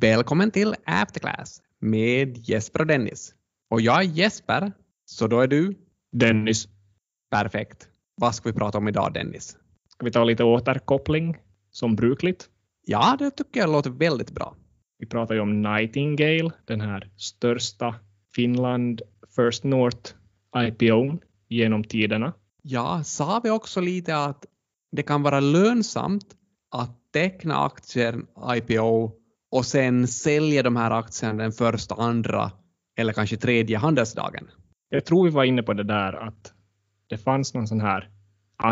Välkommen till Afterclass med Jesper och Dennis. Och jag är Jesper, så då är du? Dennis. Perfekt. Vad ska vi prata om idag Dennis? Ska vi ta lite återkoppling som brukligt? Ja, det tycker jag låter väldigt bra. Vi pratar ju om Nightingale, den här största Finland First North IPO genom tiderna. Ja, sa vi också lite att det kan vara lönsamt att teckna aktier IPO och sen sälja de här aktierna den första, andra eller kanske tredje handelsdagen. Jag tror vi var inne på det där att det fanns någon sån här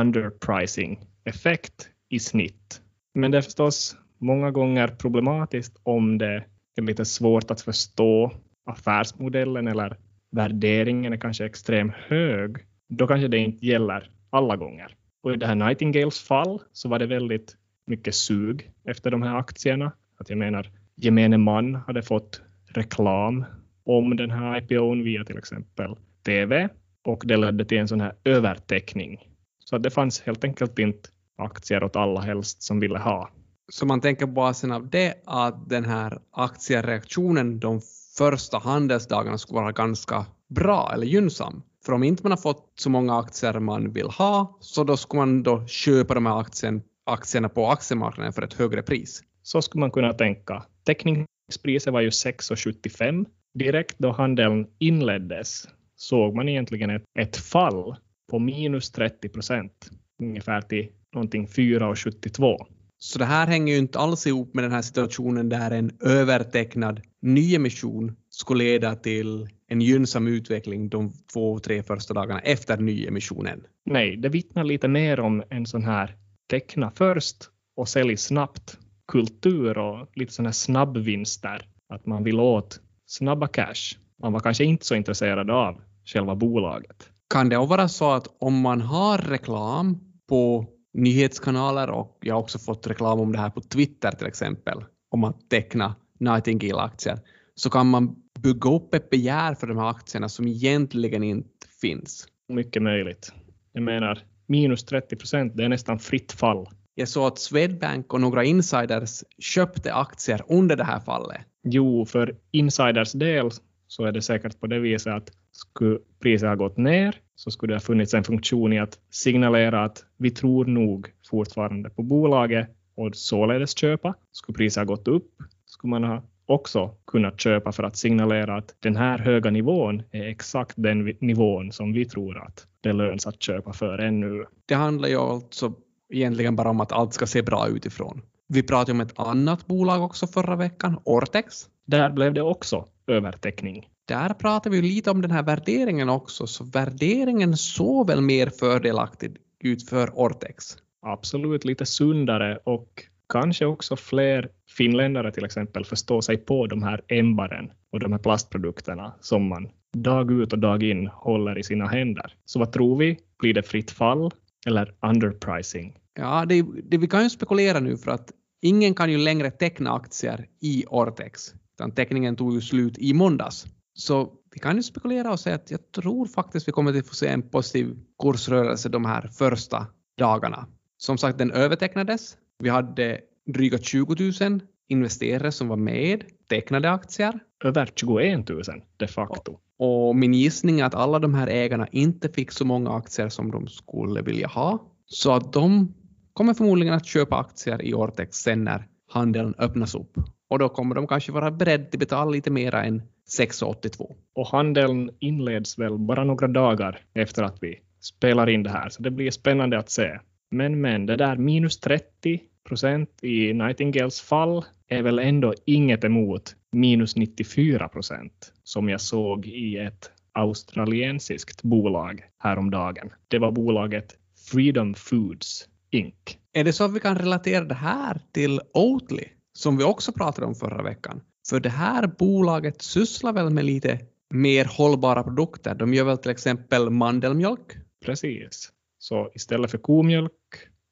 underpricing effekt i snitt. Men det är förstås många gånger problematiskt om det är lite svårt att förstå affärsmodellen eller värderingen är kanske extremt hög. Då kanske det inte gäller alla gånger. Och i det här Nightingales fall så var det väldigt mycket sug efter de här aktierna. Att jag menar, gemene man hade fått reklam om den här IPOn via till exempel TV och det ledde till en sån här övertäckning. Så att det fanns helt enkelt inte aktier åt alla helst som ville ha. Så man tänker på basen av det att den här aktiereaktionen de första handelsdagarna skulle vara ganska bra eller gynnsam. För om inte man har fått så många aktier man vill ha, så då skulle man då köpa de här aktien, aktierna på aktiemarknaden för ett högre pris. Så skulle man kunna tänka. Täckningspriset var ju 6,75. Direkt då handeln inleddes såg man egentligen ett, ett fall på minus 30 procent, ungefär till någonting 4,72. Så det här hänger ju inte alls ihop med den här situationen där en övertecknad nyemission skulle leda till en gynnsam utveckling de två, tre första dagarna efter nyemissionen. Nej, det vittnar lite mer om en sån här teckna först och sälj snabbt kultur och lite sådana här snabbvinster. Att man vill åt snabba cash. Man var kanske inte så intresserad av själva bolaget. Kan det vara så att om man har reklam på nyhetskanaler och jag har också fått reklam om det här på Twitter till exempel, om att teckna Nightingale-aktier, så kan man bygga upp ett begär för de här aktierna som egentligen inte finns. Mycket möjligt. Jag menar, minus 30 procent, det är nästan fritt fall. Jag såg att Swedbank och några insiders köpte aktier under det här fallet. Jo, för insiders del så är det säkert på det viset att skulle priset ha gått ner så skulle det ha funnits en funktion i att signalera att vi tror nog fortfarande på bolaget och således köpa. Skulle priset ha gått upp skulle man ha också kunnat köpa för att signalera att den här höga nivån är exakt den nivån som vi tror att det löns att köpa för ännu. Det handlar ju alltså egentligen bara om att allt ska se bra utifrån. Vi pratade om ett annat bolag också förra veckan, Ortex. Där blev det också övertäckning. Där pratar vi lite om den här värderingen också, så värderingen såg väl mer fördelaktig ut för Ortex? Absolut lite sundare och kanske också fler finländare till exempel förstår sig på de här ämbaren och de här plastprodukterna som man dag ut och dag in håller i sina händer. Så vad tror vi? Blir det fritt fall eller underpricing? Ja, det, det, vi kan ju spekulera nu för att ingen kan ju längre teckna aktier i Ortex, utan teckningen tog ju slut i måndags. Så vi kan ju spekulera och säga att jag tror faktiskt vi kommer att få se en positiv kursrörelse de här första dagarna. Som sagt, den övertecknades. Vi hade dryga 20 000 investerare som var med, tecknade aktier. Över 21 000 de facto. Och, min gissning är att alla de här ägarna inte fick så många aktier som de skulle vilja ha. Så att de kommer förmodligen att köpa aktier i Ortex sen när handeln öppnas upp. Och då kommer de kanske vara beredda att betala lite mera än 6,82. Och handeln inleds väl bara några dagar efter att vi spelar in det här, så det blir spännande att se. Men men, det där minus 30 procent i Nightingales fall är väl ändå inget emot minus 94 procent som jag såg i ett australiensiskt bolag häromdagen. Det var bolaget Freedom Foods Inc. Är det så att vi kan relatera det här till Oatly som vi också pratade om förra veckan? För det här bolaget sysslar väl med lite mer hållbara produkter. De gör väl till exempel mandelmjölk? Precis. Så istället för komjölk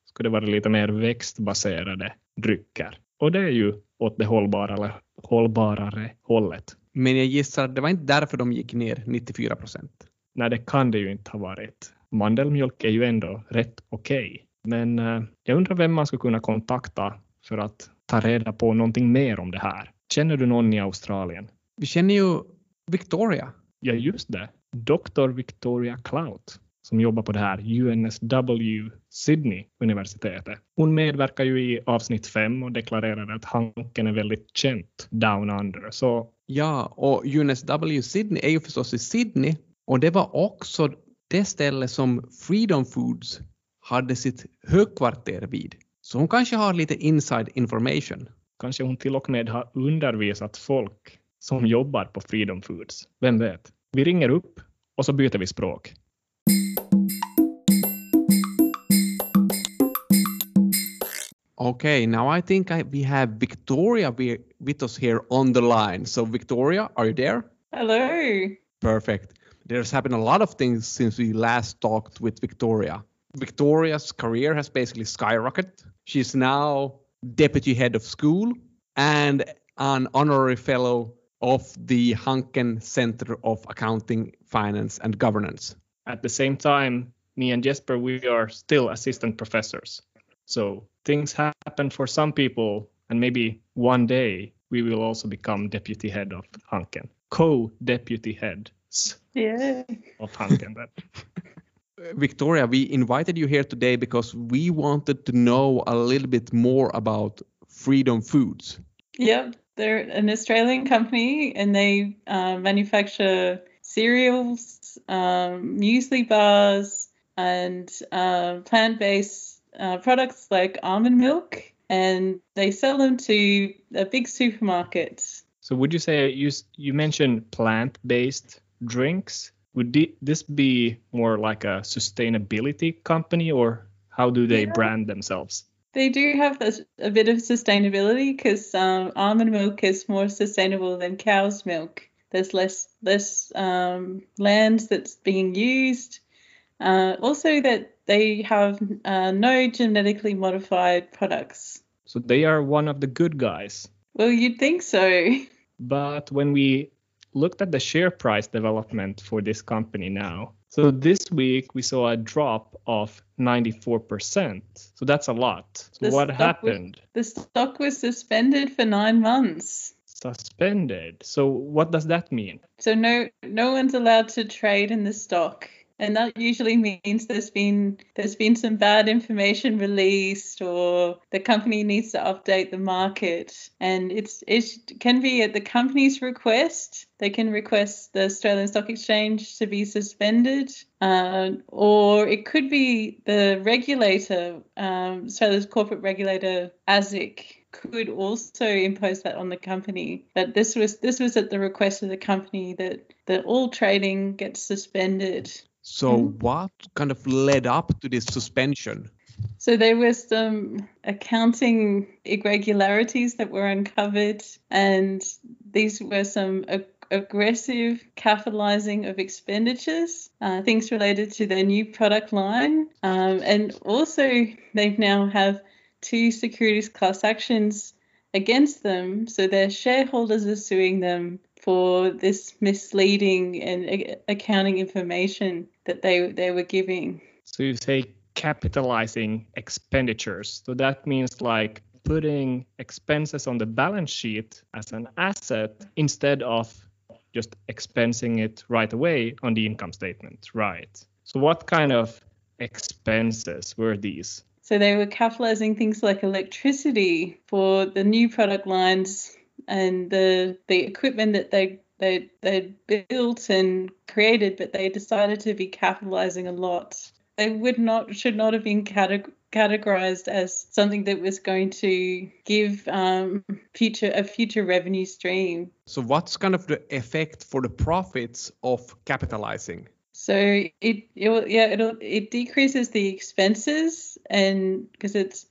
skulle det vara lite mer växtbaserade drycker. Och det är ju åt det hållbarare, hållbarare hållet. Men jag gissar att det var inte därför de gick ner 94 procent. Nej, det kan det ju inte ha varit. Mandelmjölk är ju ändå rätt okej. Okay. Men eh, jag undrar vem man skulle kunna kontakta för att ta reda på någonting mer om det här. Känner du någon i Australien? Vi känner ju Victoria. Ja, just det. Dr. Victoria Clout som jobbar på det här UNSW Sydney-universitetet. Hon medverkar ju i avsnitt fem och deklarerade att Hanken är väldigt känt down under. Så Ja, och UNSW Sydney är ju förstås i Sydney och det var också det ställe som Freedom Foods hade sitt högkvarter vid. Så hon kanske har lite inside information. kanske hon till och med har undervisat folk som jobbar på Freedom Foods. Vem vet? Vi ringer upp och så byter vi språk. Okay, now I think I, we have Victoria wi- with us here on the line. So Victoria, are you there? Hello. Perfect. There's happened a lot of things since we last talked with Victoria. Victoria's career has basically skyrocketed. She's now deputy head of school and an honorary fellow of the Hanken Center of Accounting, Finance and Governance. At the same time, me and Jesper, we are still assistant professors. So things happen for some people, and maybe one day we will also become deputy head of Hanken, co-deputy heads Yeah. of Hanken. then. Victoria, we invited you here today because we wanted to know a little bit more about Freedom Foods. Yep. They're an Australian company and they uh, manufacture cereals, um, muesli bars, and uh, plant based uh, products like almond milk. And they sell them to a big supermarket. So would you say you you mentioned plant-based drinks? Would this be more like a sustainability company, or how do they Yeah. brand themselves? They do have this, a bit of sustainability because um, almond milk is more sustainable than cow's milk. There's less less um, land that's being used. Uh, also, that they have uh, no genetically modified products. So they are one of the good guys. Well, you'd think so. But when we looked at the share price development for this company now, so this week we saw a drop of 94%. So that's a lot. So what stock was- happened? The stock was suspended for nine months. Suspended. So what does that mean? So no no one's allowed to trade in the stock. And that usually means there's been there's been some bad information released or the company needs to update the market. And it's it can be at the company's request. They can request the Australian Stock Exchange to be suspended. Uh, or it could be the regulator, um, Australia's corporate regulator, ASIC, could also impose that on the company. But this was this was at the request of the company that that all trading gets suspended. So what kind of led up to this suspension? So there was some accounting irregularities that were uncovered, and these were some ag- aggressive capitalizing of expenditures, uh, things related to their new product line, um, and also they now have two securities class actions against them. So their shareholders are suing them for this misleading and accounting information that they they were giving. So you say capitalizing expenditures. So that means like putting expenses on the balance sheet as an asset instead of just expensing it right away on the income statement, right? So what kind of expenses were these? So they were capitalizing things like electricity for the new product lines and the the equipment that they they they built and created, but they decided to be capitalizing a lot. They would not should not have been categ- categorized as something that was going to give um, future a future revenue stream. So what's kind of the effect for the profits of capitalizing? So it, it yeah it'll it decreases the expenses and because it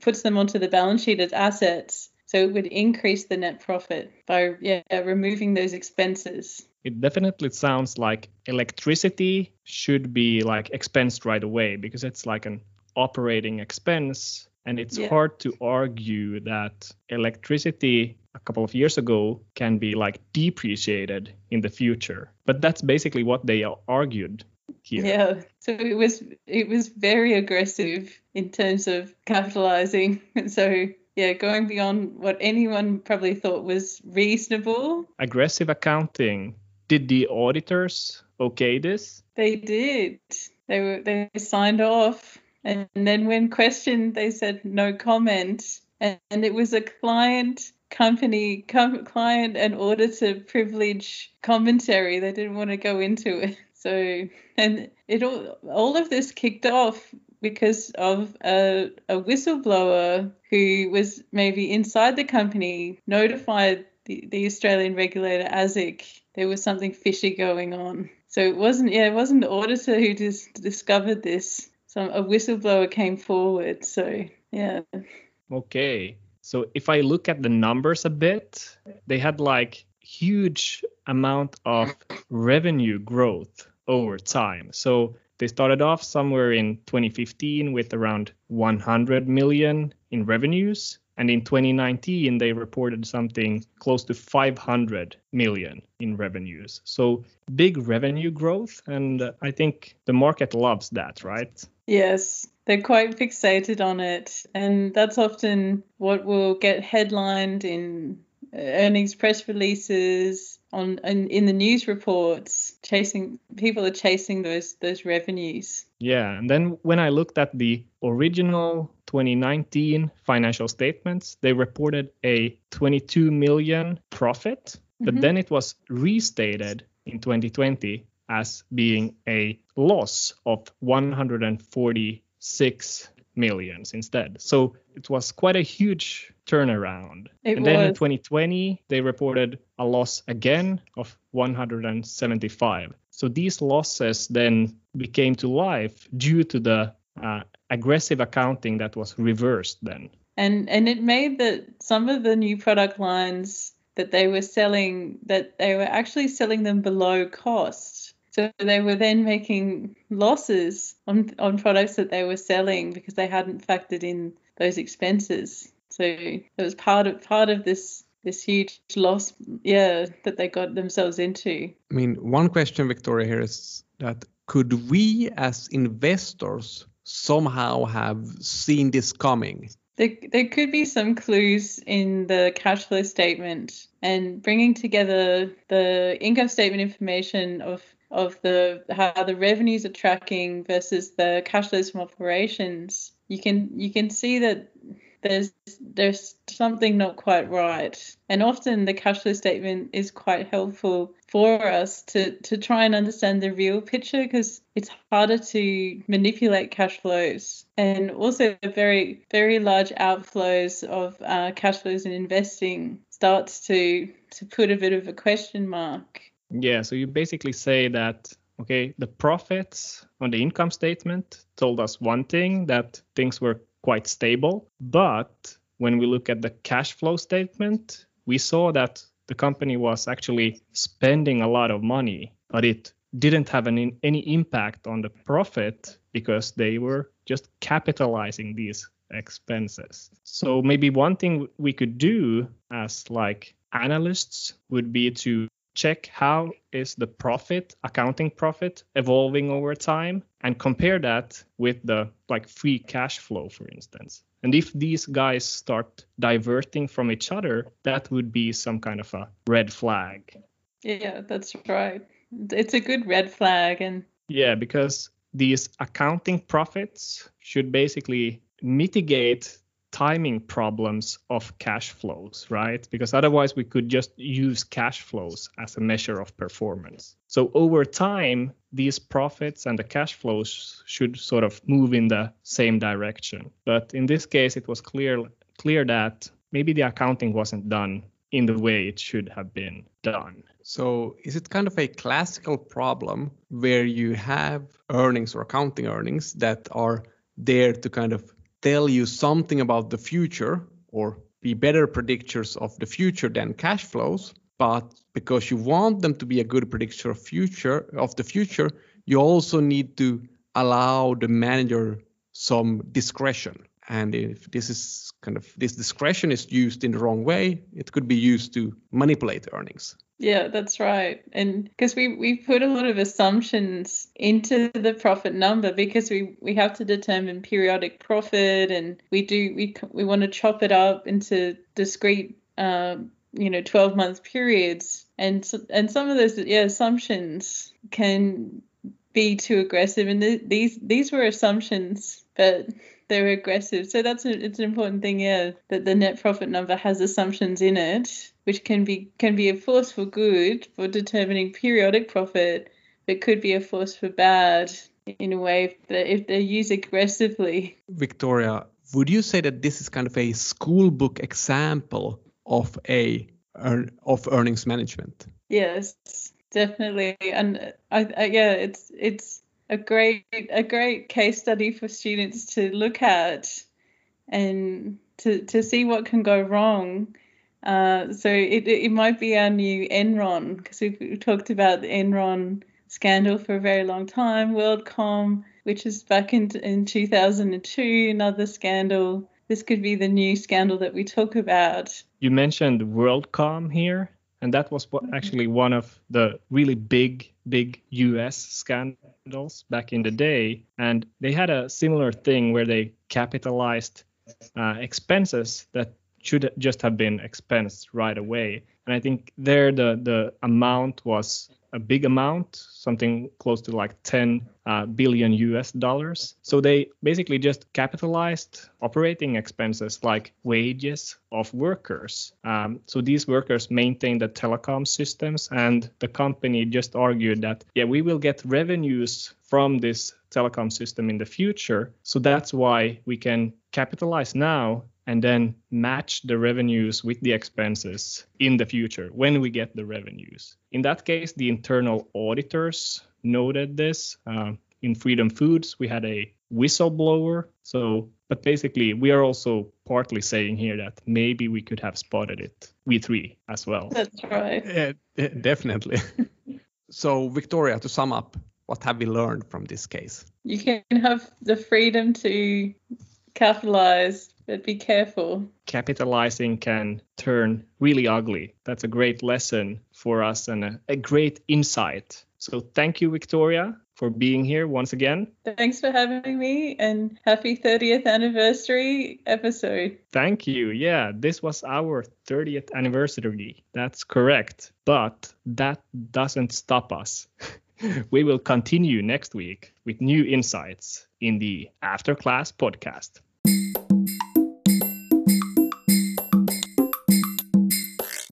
puts them onto the balance sheet as assets. So it would increase the net profit by yeah removing those expenses. It definitely sounds like electricity should be like expensed right away because it's like an operating expense and it's Yeah. hard to argue that electricity a couple of years ago can be like depreciated in the future. But that's basically what they argued here. Yeah. So it was it was very aggressive in terms of capitalizing. So yeah, going beyond what anyone probably thought was reasonable. Aggressive accounting. Did the auditors okay this? They did. They were they signed off, and then when questioned, they said no comment. And, and it was a client company com- client and auditor privilege commentary. They didn't want to go into it. So and it all all of this kicked off because of a, a whistleblower who was maybe inside the company notified the, the Australian regulator ASIC there was something fishy going on. So it wasn't yeah, it wasn't the auditor who just discovered this. Some a whistleblower came forward. So yeah. Okay. So if I look at the numbers a bit, they had like huge amount of revenue growth over time. So they started off somewhere in 2015 with around 100 million in revenues. And in 2019, they reported something close to 500 million in revenues. So big revenue growth. And I think the market loves that, right? Yes, they're quite fixated on it. And that's often what will get headlined in earnings press releases on and in the news reports chasing people are chasing those those revenues yeah and then when i looked at the original 2019 financial statements they reported a 22 million profit but mm-hmm. then it was restated in 2020 as being a loss of 146 millions instead. So it was quite a huge turnaround. It and was. then in 2020, they reported a loss again of 175. So these losses then became to life due to the uh, aggressive accounting that was reversed then. And and it made that some of the new product lines that they were selling that they were actually selling them below cost so they were then making losses on, on products that they were selling because they hadn't factored in those expenses. So it was part of part of this this huge loss, yeah, that they got themselves into. I mean, one question, Victoria, here is that could we as investors somehow have seen this coming? There, there could be some clues in the cash flow statement and bringing together the income statement information of of the how the revenues are tracking versus the cash flows from operations, you can you can see that there's there's something not quite right. And often the cash flow statement is quite helpful for us to to try and understand the real picture because it's harder to manipulate cash flows and also very very large outflows of uh, cash flows in investing starts to to put a bit of a question mark yeah, so you basically say that okay, the profits on the income statement told us one thing that things were quite stable, but when we look at the cash flow statement, we saw that the company was actually spending a lot of money, but it didn't have any, any impact on the profit because they were just capitalizing these expenses. So maybe one thing we could do as like analysts would be to check how is the profit accounting profit evolving over time and compare that with the like free cash flow for instance. And if these guys start diverting from each other that would be some kind of a red flag. Yeah that's right. It's a good red flag and yeah because these accounting profits should basically mitigate timing problems of cash flows, right? Because otherwise we could just use cash flows as a measure of performance. So over time, these profits and the cash flows should sort of move in the same direction. But in this case, it was clear clear that maybe the accounting wasn't done in the way it should have been done. So, is it kind of a classical problem where you have earnings or accounting earnings that are there to kind of tell you something about the future or be better predictors of the future than cash flows but because you want them to be a good predictor of future of the future you also need to allow the manager some discretion And if this is kind of this discretion is used in the wrong way, it could be used to manipulate earnings. Yeah, that's right. And because we, we put a lot of assumptions into the profit number because we, we have to determine periodic profit and we do we we want to chop it up into discrete um, you know 12 month periods and and some of those yeah assumptions can be too aggressive and th- these these were assumptions but they're aggressive. So that's a, it's an important thing yeah that the net profit number has assumptions in it which can be can be a force for good for determining periodic profit but could be a force for bad in a way that if they're used aggressively. Victoria would you say that this is kind of a school book example of a of earnings management? Yes definitely. And I, I, yeah it's it's a great a great case study for students to look at and to to see what can go wrong. Uh, so it, it might be our new Enron because we've talked about the Enron scandal for a very long time WorldCom which is back in in 2002 another scandal. This could be the new scandal that we talk about. You mentioned WorldCom here and that was actually one of the really big big US scandals back in the day and they had a similar thing where they capitalized uh, expenses that should just have been expensed right away. And i think there the the amount was a big amount, something close to like 10 uh, billion US dollars. So they basically just capitalized operating expenses like wages of workers. Um, so these workers maintain the telecom systems, and the company just argued that, yeah, we will get revenues from this telecom system in the future. So that's why we can capitalize now and then match the revenues with the expenses in the future when we get the revenues. In that case, the internal auditors noted this. Uh, in Freedom Foods, we had a whistleblower. So, but basically, we are also partly saying here that maybe we could have spotted it, we three as well. That's right. Yeah, definitely. so, Victoria, to sum up, what have we learned from this case? You can have the freedom to capitalize but be careful. Capitalizing can turn really ugly. That's a great lesson for us and a, a great insight. So thank you, Victoria, for being here once again. Thanks for having me and happy 30th anniversary episode. Thank you. Yeah, this was our 30th anniversary. That's correct. But that doesn't stop us. we will continue next week with new insights in the After Class podcast.